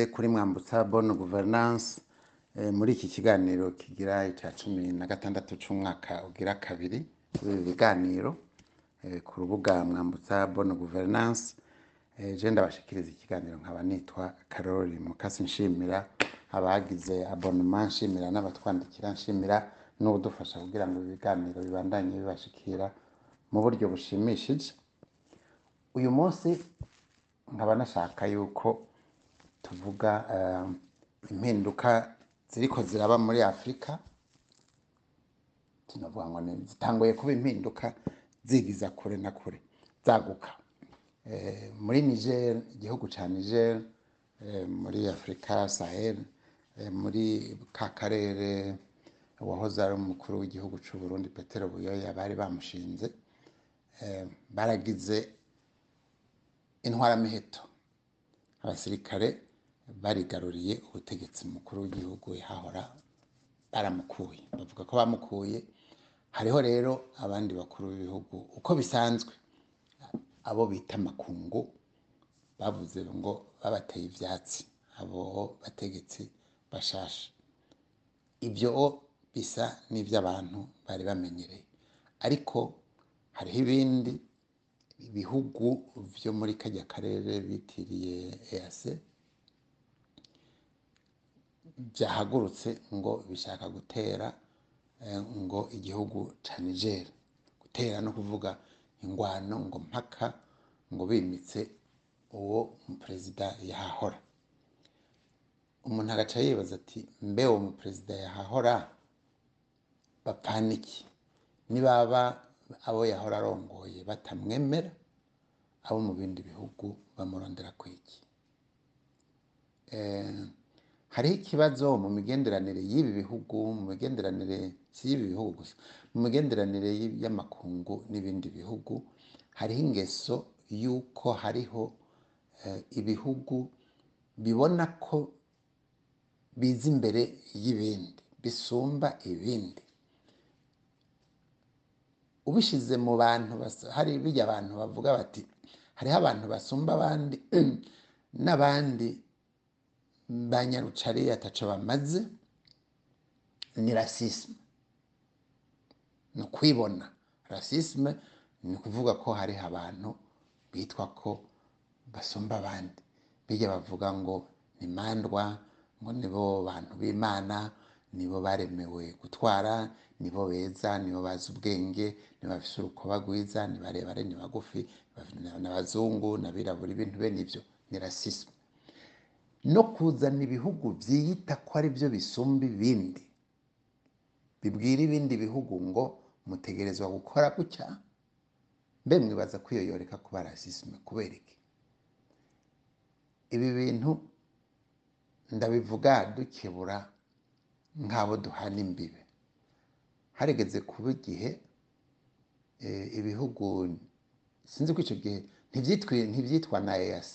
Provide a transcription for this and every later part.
ikaze kuri mwambutsa bonne governance eh, muri iki kiganiro kigira icya cumi na gatandatu c'umwaka ugira kabiri kuri ibi biganiro eh, ku rubuga mwambutsa bonne governance eh, je ndabashikiriza ikiganiro nkaba nitwa Karoli Mukasi nshimira abagize abonnement nshimira n'abatwandikira nshimira n'ubudufasha kugira ngo ibi biganiro bibandanye bibashikira mu buryo bushimishije. Uyu munsi nkaba nashaka yuko tuvuga eh, impinduka ziriko ziraba muri afurika tunavuga ngo zitanguye kuba impinduka zigiza kure na kure zaguka. Eh, muri niger igihugu ca niger eh, muri afurika sahel muri ka karere uwahoze ari umukuru w'igihugu c'u burundi petero buyoya bari bamushinze baragize intwaramiheto. Abasirikare barigaruriye ubutegetsi mukuru w'igihugu yahahora baramukuye. Bavuga ko bamukuye. Hariho rero abandi bakuru b'ibihugu. Uko bisanzwe abo bita makungu bavuze ngo babateye ivyatsi. Abo bategetsi bashasha ibyo bisa n'ivy'abantu bari bamenyereye. Ariko hariho ibindi ibihugu vyo muri karya karere bitiriye EAC vyahagurutse ngo bishaka gutera eh, ngo igihugu ca Niger gutera no kuvuga ingwano ngo mpaka ngo bimitse uwo muperezida yahahora. Umuntu agaca yibaza ati mbe uwo muperezida yahahora? Bapfana iki nibaba abo yahora arongoye batamwemera abo mu bindi bihugu bamurondera kwiki? Eh, hariho ikibazo mu migenderanire y'ibi bihugu mu migenderanire si y'ibi bihugu gusa mu migenderanire y'amakungu n'ibindi bihugu hariho ingeso y'uko hariho eh, ibihugu bibona ko biza imbere y'ibindi bisumba ibindi. Ubishize mu bantu hari bijya abantu bavuga bati hariho abantu basumba abandi n'abandi banyarucari ataco bamaze ni rasisme ni ukwibona rasisme ni ukuvuga ko hariho abantu bitwa ko basumba abandi. Bijya bavuga ngo ni mandwa ngo nibo bantu b'imana nibo baremewe gutwara nibo beza nibo bazi ubwenge nibo bafise urukoba rwiza ni barebare ni bagufi ni abazungu n'abirabura ibintu bene ivyo ni rasisme no kuzana ibihugu vyiyita ko ari byo bisumba ibindi. Bibwira ibindi bihugu ngo mutegerezwa gukora gutya? Mbe mwibaza ko iyo yoreka kuba rasisme kubera iki? Ibi bintu ndabivuga dukebura nk'abo duhana imbibe. Harigeze kuba igihe eh, ibihugu sinzi ko ico gihe ntivyitwa na EAC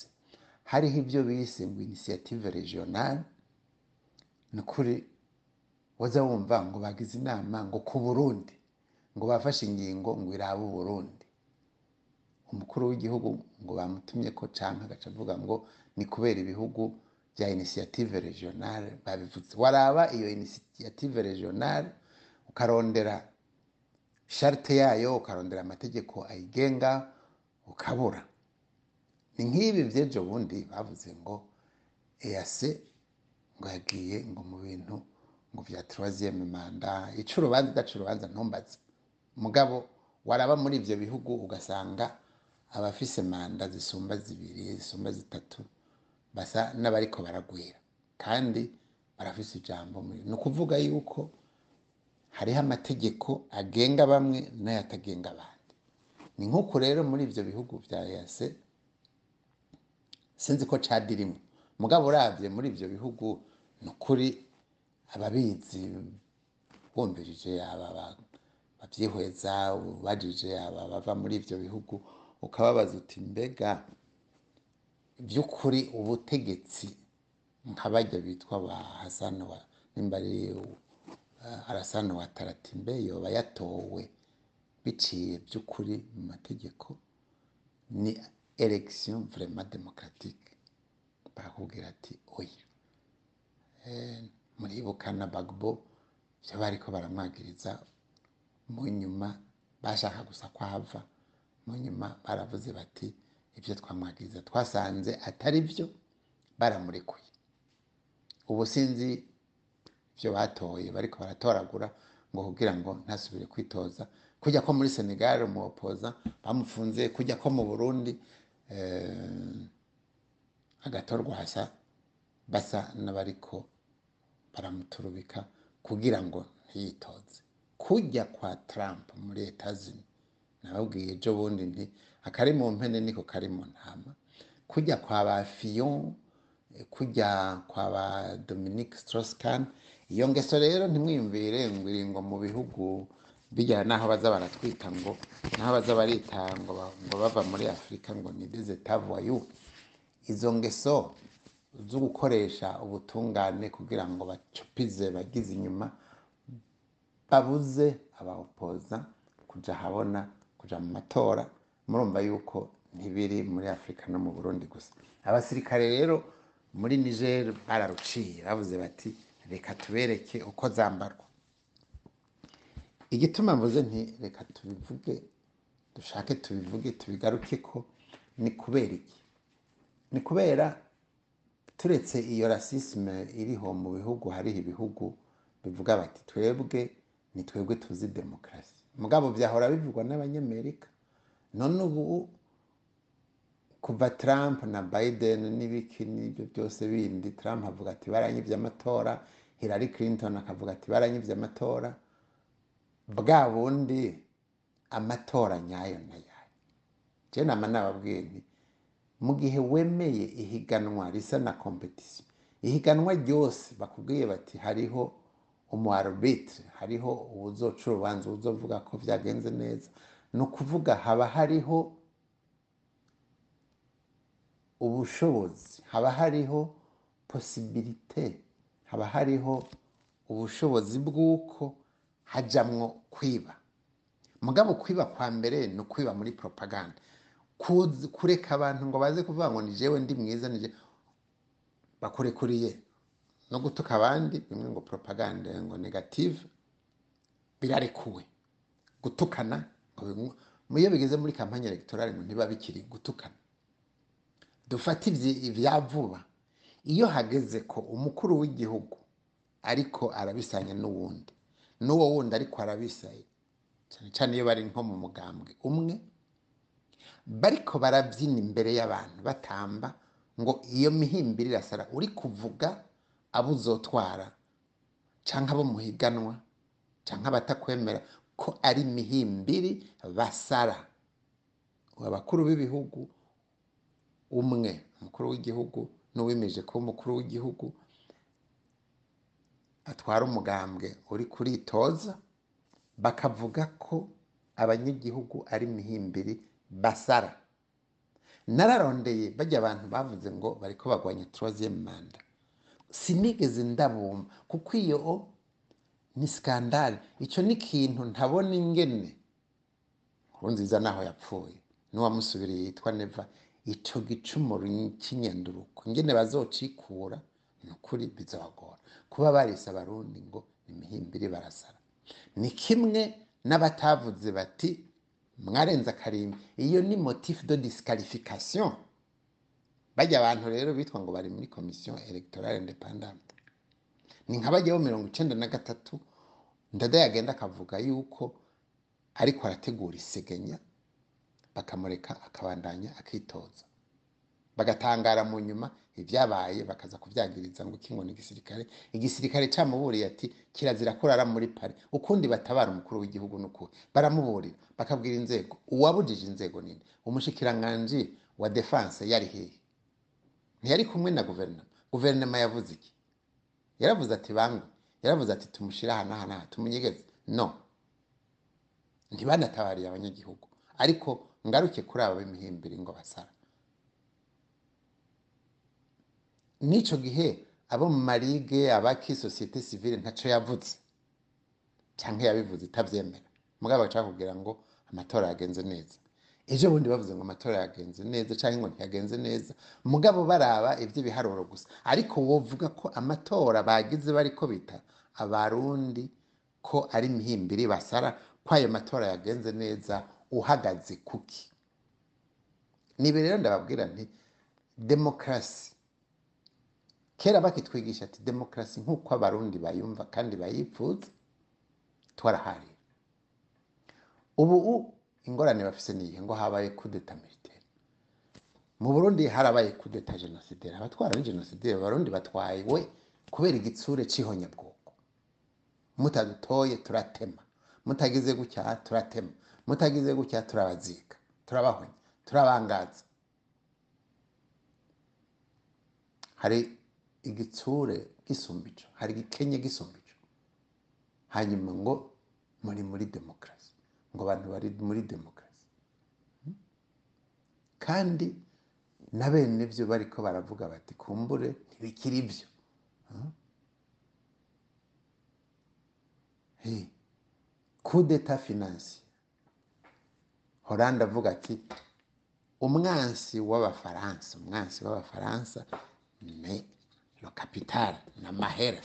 hariho ibyo bise ngo initiative regionale ni ukuri waza wumva ngo bagize inama ngo ku Burundi ngo bafashe ingingo ngo irabe Uburundi umukuru w'igihugu ngo bamutumye ko canke agaca avuga ngo ni kubera ibihugu bya initiative regionale babivuze waraba iyo initiative regionale ukarondera charte yayo ukarondera amategeko ayigenga ukabura. Ni nk'ibi vy'ejo bundi bavuze ngo EAC ngo yagiye ngo mu bintu ngo vya troisième manda ico urubanza idaca urubanza ntumbaze mugabo waraba muri ivyo bihugu ugasanga abafise manda zisumba zibiri zisumba zitatu basa n'abariko baragwira. Kandi barafise ijambo muri ni ukuvuga yuko hariho amategeko agenga bamwe n'ayatagenga abandi. Ni nk'uko rero muri ivyo bihugu vya EAC sinzi ko cadirimwo mugabo uravye muri ivyo bihugu ni ukuri ababizi wumvirije aba ba- bavyihweza ubajije aba bava muri ivyo bihugu ukababaza uti mbega vy'ukuri ubutegetsi nka barya bitwa ba Hassan wa nimba ari uh, Alassane Ouattara ati mbe yoba yatowe biciye by'ukuri mu mategeko ni election vraiment démocratique bakakubwira ati oya Eh, muribuka na bagbo ivyo bariko baramwagiriza mu nyuma bashaka gusa ko mu nyuma baravuze bati ibyo twamwagiriza twasanze atari byo baramurekuye. Ubu sinzi ibyo batoye bariko baratoragura ngo kugira ngo ntasubire kwitoza. Kujya ko muri senegal umuopoza bamufunze kujya ko mu burundi eh, agatorwa hasa basa n'abariko baramuturubika kugira ngo ntiyitoze. Kujya kwa Trump muri etazini nababwiye ejo bundi nti akari mu mpene niko kari mu ntama. Kujya kwa ba Fillon eh, kujya kwa ba Dominique Strauss-Kahn iyo ngeso rero ntimwiyumvire ngo mu bihugu bijya naho baza baratwita ngo naho baza barita ngo ba- ngo bava muri Afurika ngo ni voyous. Izo ngeso zo gukoresha ubutungane kugira ngo bacupize bagize inyuma babuze abawopoza kuja ahabona kuja mu matora murumva yuko ntibiri muri afurika no mu burundi gusa. Abasirikare rero muri niger bararuciye bavuze bati reka tubereke uko zambarwa. Igituma mvuze nti reka tubivuge dushake tubivuge tubigaruke ko ni kubera iki? Ni kubera turetse iyo rasisme iriho mu bihugu hariho ibihugu bivuga bati twebwe ni twebwe tuzi demokarasi. Mugabo byahora bivugwa n'abanyamerika. None ubu kuva Trump na Biden n'ibiki n'ibyo byose bindi Trump avuga ati baranyivye amatora. Hillary Clinton akavuga ati baranyivye amatora. Bwa bundi amatora nyayo na yayo. Je nama nababwiye nti mu gihe wemeye ihiganwa risa na competition ihiganwa ryose bakubwiye bati hariho umu arbitre hariho uwuzoca urubanza uwuzovuga ko vyagenze neza ni ukuvuga haba hariho ubushobozi haba hariho posibilite haba hariho ubushobozi bw'uko hajamwo kwiba. Mugabo kwiba kwa mbere ni ukwiba muri propaganda. Kureka abantu ngo baze kuvuga ngo ni jewe ndi mwiza ni bakurekuriye. No gutuka abandi bimwe ngo propaganda ngo negative birarekuwe. Gutukana iyo bigeze muri kampanye electorale ngo ntiba bikiri gutukana. Dufate ivya vuba. Iyo hageze ko umukuru w'igihugu ariko arabisanya n'uwundi n'uwo wundi ariko arabisaye cyane cyane iyo bari nko mu mugambwe. Umwe bariko barabyina imbere y'abantu batamba ngo iyo mihimbiri irasara. Uri kuvuga abo uzotwara canke abo muhiganwa canke abatakwemera ko ari imihimbiri basara. Abakuru b'ibihugu umwe umukuru w'igihugu n'uwimeje kuba umukuru w'igihugu atwara umugambwe uri kuritoza bakavuga ko abanyagihugu ari imihimbiri basara. Nararondeye bajya abantu bavuze ngo bariko bagwanya troisième manda sinigeze ndabumva kuko iyo ni skandale icyo ni ikintu ntabona ingene. Nkurunziza naho yapfuye. N'uwamusubiriye yitwa neva ico gicumuro cy'inyanduruko ingene bazocikura ni ukuri bizabagora kuba barise abarundi ngo imihimbiri barasara ni kimwe n'abatavuze bati mwarenze akarimbi. Iyo ni motif de disqualification. Bajya abantu rero bitwa ngo bari muri commission electorale independante ni nka bajyaho mirongo icenda na gatatu ndada yagenda akavuga yuko ariko arategura isegenya bakamureka akabandanya akitoza. Bagatangara mu nyuma ibyabaye bakaza kubyagiriza ngo iki ngo ni igisirikare camuburiye ati kirazira kurara muri pari ukundi batabara umukuru w'igihugu n'ukuri baramuburira bakabwira inzego. Uwabujije inzego nini? Umushikiranganji wa defense yari hehe ntiyari kumwe na guverinoma. Guverinoma yavuze iki? Yaravuze ati bangwe yaravuze ati tumushire aha n'aha n'aha tumunyegeze. No. Ntibanatabariye abanyagihugu. Ariko ngaruke kuri abo b'imihimbiri ngo basara n'ico gihe abo mu marige abaki sosiyete sivile ntaco yavuze canke yabivuze itavyemera. Mugabo baca kugira ngo amatora yagenze neza. Ejo bundi bavuze ngo amatora yagenze neza cyangwa ngo ntiyagenze neza. Mugabo baraba iby'ibiharuro gusa. Ariko wovuga ko amatora bagize bariko bita abarundi ko ari imihimbiri basara ko ayo matora yagenze neza uhagaze kuki? Nibi rero ndababwira nti demokarasi kera bakitwigisha ati demokarasi nk'uko abarundi bayumva kandi bayipfuza twarahariye ubu ingorane bafise niyihe ngo habaye kudeta militaire mu burundi harabaye kudeta genosidere abatwara n'igenosidere abarundi batwawe kubera igitsure c'ihonyabwoko. Mutadutoye turatema. Mutagize gutya turatema. Mutagize gutya turabazika turabahonya. Turabangaza. Hari igitsure gisumba ico hari igikenye gisumba ico hanyuma ngo muri muri demokarasi ngo abantu bari muri demokarasi kandi na bene byo bariko baravuga bati kumbure ntibikiri byo? Hey, coup d'etat financier Hollande avuga ati umwansi w'abafaransa umwansi w'abafaransa ni lo capital n'amahera.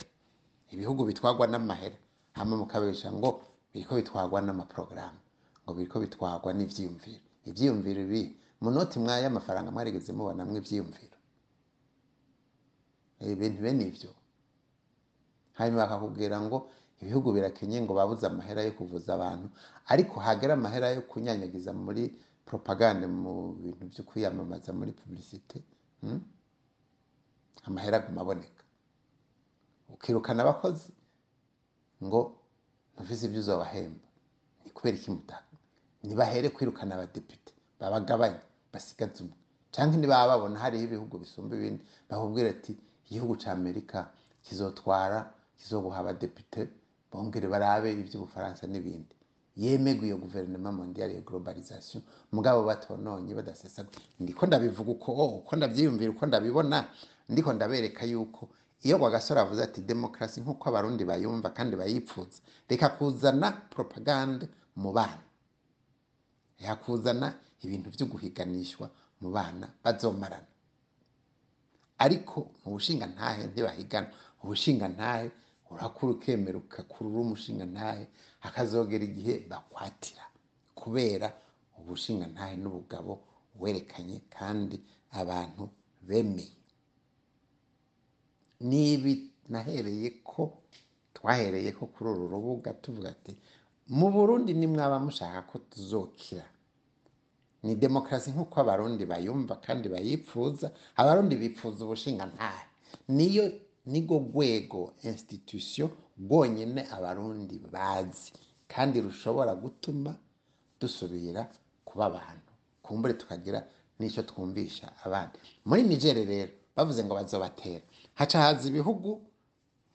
Ibihugu bitwagwa n'amahera. Hama mukabesha ngo biriko bitwagwa n'amaporogaramu ngo biriko bitwagwa n'ivyiyumviro. Ivyiyumviro ibi mu noti mwayo amafaranga mwarigeze mubonamwo ivyiyumviro. Ibintu bene ivyo hanyuma bakakubwira ngo ibihugu birakenye ngo babuze amahera yo kuvuza abantu ariko hagera amahera yo kunyanyagiza muri propagande mu bintu byo kwiyamamaza muri publicite hmm? Amahera aguma aboneka ukirukana abakozi ngo ntufise ibyo uzobahemba ni kubera iki mutaka? Nibahere kwirukana abadepite. Babagabanye basigaze umwe. Canke nibaba babona hariho ibihugu bisumba ibindi bakubwira ati igihugu ca amerika kizotwara kizobuha abadepite bongere barabe ivy'ubufaransa n'ibindi. Yemegwa iyo guverinoma mondiale ya globalisation mugabo batononye badasesagura ndiko ndabivuga uko uko ndavyiyumvira uko ndabibona ndiko ndabereka yuko iyo Rwagasore avuze ati demokarasi nk'uko abarundi bayumva kandi bayipfuza reka kuzana propagande mu bana. Reka kuzana ibintu vyo guhiganishwa mu bana bazomarana. Ariko mu bushinga ntahe ntibahigana. Ubushinga ntahe urakura ukemera ugakurura umushinga ntahe hakazogera igihe bakwatira. Kubera ubushinga ntahe n'ubugabo werekanye kandi abantu bemeye nibi nahereye ko twahereye ko kuri uru rubuga tuvuga ati mu burundi nimwaba mushaka ko tuzokira. Ni demokarasi nk'uko abarundi bayumva kandi bayipfuza. Abarundi bipfuza ubushinga ntahe. Niyo nigo rwego institution rwonyene abarundi bazi kandi rushobora gutuma dusubira kuba abantu. Kumbure tukagira n'icyo twumvisha abandi. Muri nigere rero bavuze ngo bazobatera. Haca haza ibihugu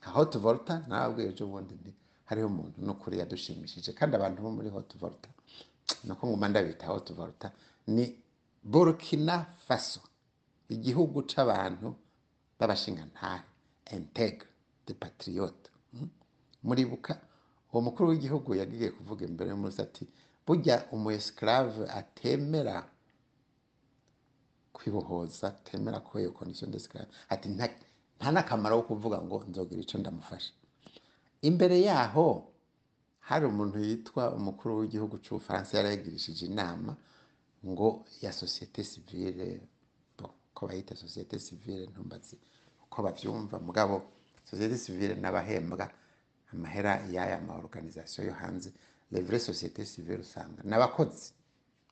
nka hot volta nababwiye ejo bundi hariho umuntu n'ukuri yadushimishije. Kandi abantu bo muri hot volta nako nguma ndabita hot volta ni burkina faso igihugu c'abantu b'abashingantahe. Integre de patriote Mm. muribuka uwo mukuru w'igihugu yagiye kuvuga imbere y'umusi ati burya umu esclave atemera kwibohoza atemera ko iyo condition d'esclave ati nta n'akamaro ko kuvuga ngo nzogira ico ndamufasha imbere yaho hari umuntu yitwa umukuru w'igihugu c'ubufaransa yari yagirishije inama ngo ya societe civile bon, ko bayita societe civile ntumbazi uko bavyumva mugabo societe civile n'abahembwa amahera y'aya ma organisation yo hanze les vraies sociétés civile usanga n'abakozi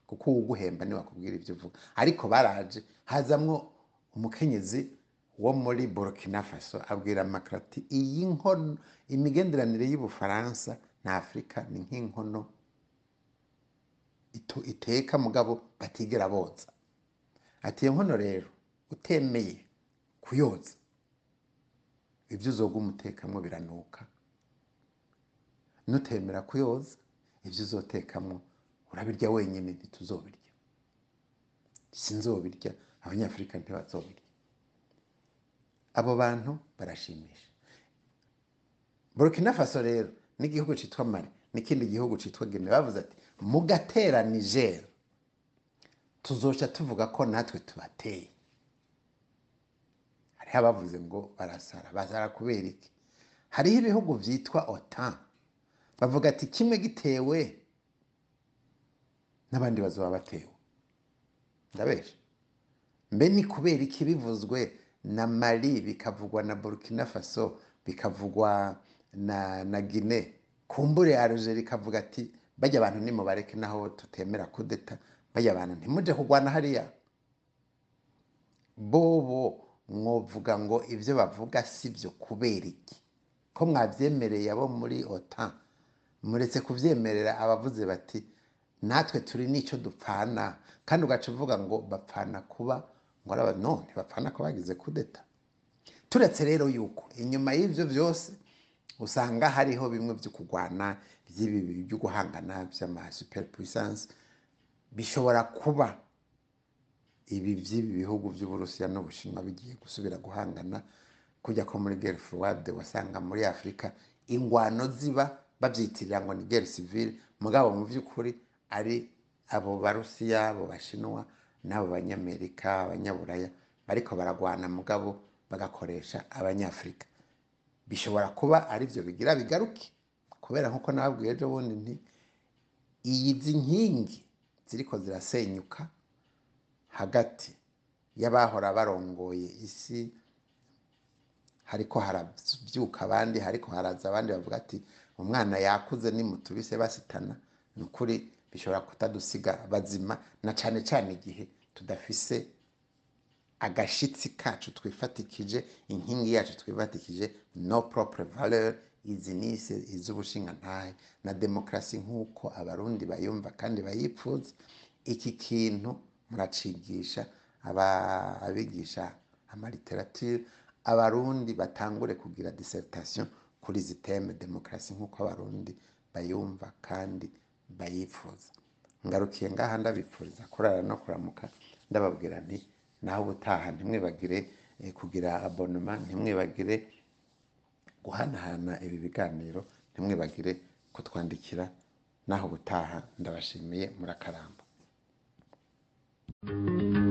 kuko uwuguhemba ni we akubwira ibyo uvuga. Ariko baraje hazamwo umukenyezi wo muri burkina faso abwira macron ati iyi nkono imigenderanire y'ubufaransa na afurika ni nk'inkono iteka mugabo batigera boza. Ati iyo nkono rero utemeye kuyoza. Ibyo uzoga umutekamwo biranuka. Nutemera kuyoza ibyo uzotekamwo urabirya wenyine ntituzobirya sinzobirya abanyafurika ntibazobirya abo bantu barashimisha. Burkina faso rero n'igihugu citwa mali n'ikindi gihugu citwa gine bavuze ati mugatera niger. Tuzoca tuvuga ko natwe tubateye. Hariho abavuze ngo barasara. Bazara kubera iki? Hariho ibihugu byitwa otan. Bavuga ati kimwe gitewe n'abandi bazaba batewe. Ndabesha mbe ni kubera iki bivuzwe na mali bikavugwa na burkina faso bikavugwa na na gine kumbure algeria ikavuga ati bajya abantu nimubareke naho tutemera kudeta bajya abantu ntimuje kurwana hariya. Bobo mwovuga ngo ibyo bavuga si byo kubera iki? Ko mwabyemereye abo muri otan? Muretse kubyemerera abavuze bati natwe turi n'icyo dupfana. Kandi ugaca uvuga ngo bapfana kuba? Ngo araba none bapfana ko bagize kudeta. Turetse rero yuko inyuma y'ibyo byose usanga hariho bimwe byo kurwana by'ibi byo guhangana by'ama super puissance bishobora kuba ibi by'ibi bihugu by'uburusiya n'ubushinwa bigiye gusubira guhangana kujya ko muri guerre froide wasanga muri afurika ingwano ziba babyitirira ngo ni guerre civile. Mugabo mu by'ukuri ari abo barusiya abo bashinwa n'abo banyamerika abanyaburaya bariko baragwana mugabo bagakoresha abanyafurika bishobora kuba ari byo bigira bigaruke kubera nk'uko nababwiye ejo bundi nti izi nkingi ziriko zirasenyuka hagati y'abahora barongoye isi hariko harabyuka abandi hariko haraza abandi bavuga ati umwana yakuze nimutubise basitana. Ni ukuri bishobora kutadusiga bazima na cyane cyane igihe tudafise agashitsi kacu twifatikije inkingi yacu twifatikije no propre valeur izi nise iz'ubushingantahe na demokarasi nk'uko abarundi bayumva kandi bayipfuza iki kintu muracigisha abigisha amaliterature abarundi batangure kugira dissertation kuri izi teme demokarasi nk'uko abarundi bayumva kandi bayifuza. Ngarukiye ngaha ndabipfuriza kurara no kuramuka ndababwira nti naho ubutaha ntimwibagire eh, kugira abonema ntimwibagire guhanahana ibi biganiro ntimwibagire kutwandikira. Naho ubutaha ndabashimiye murakaramba Thank you.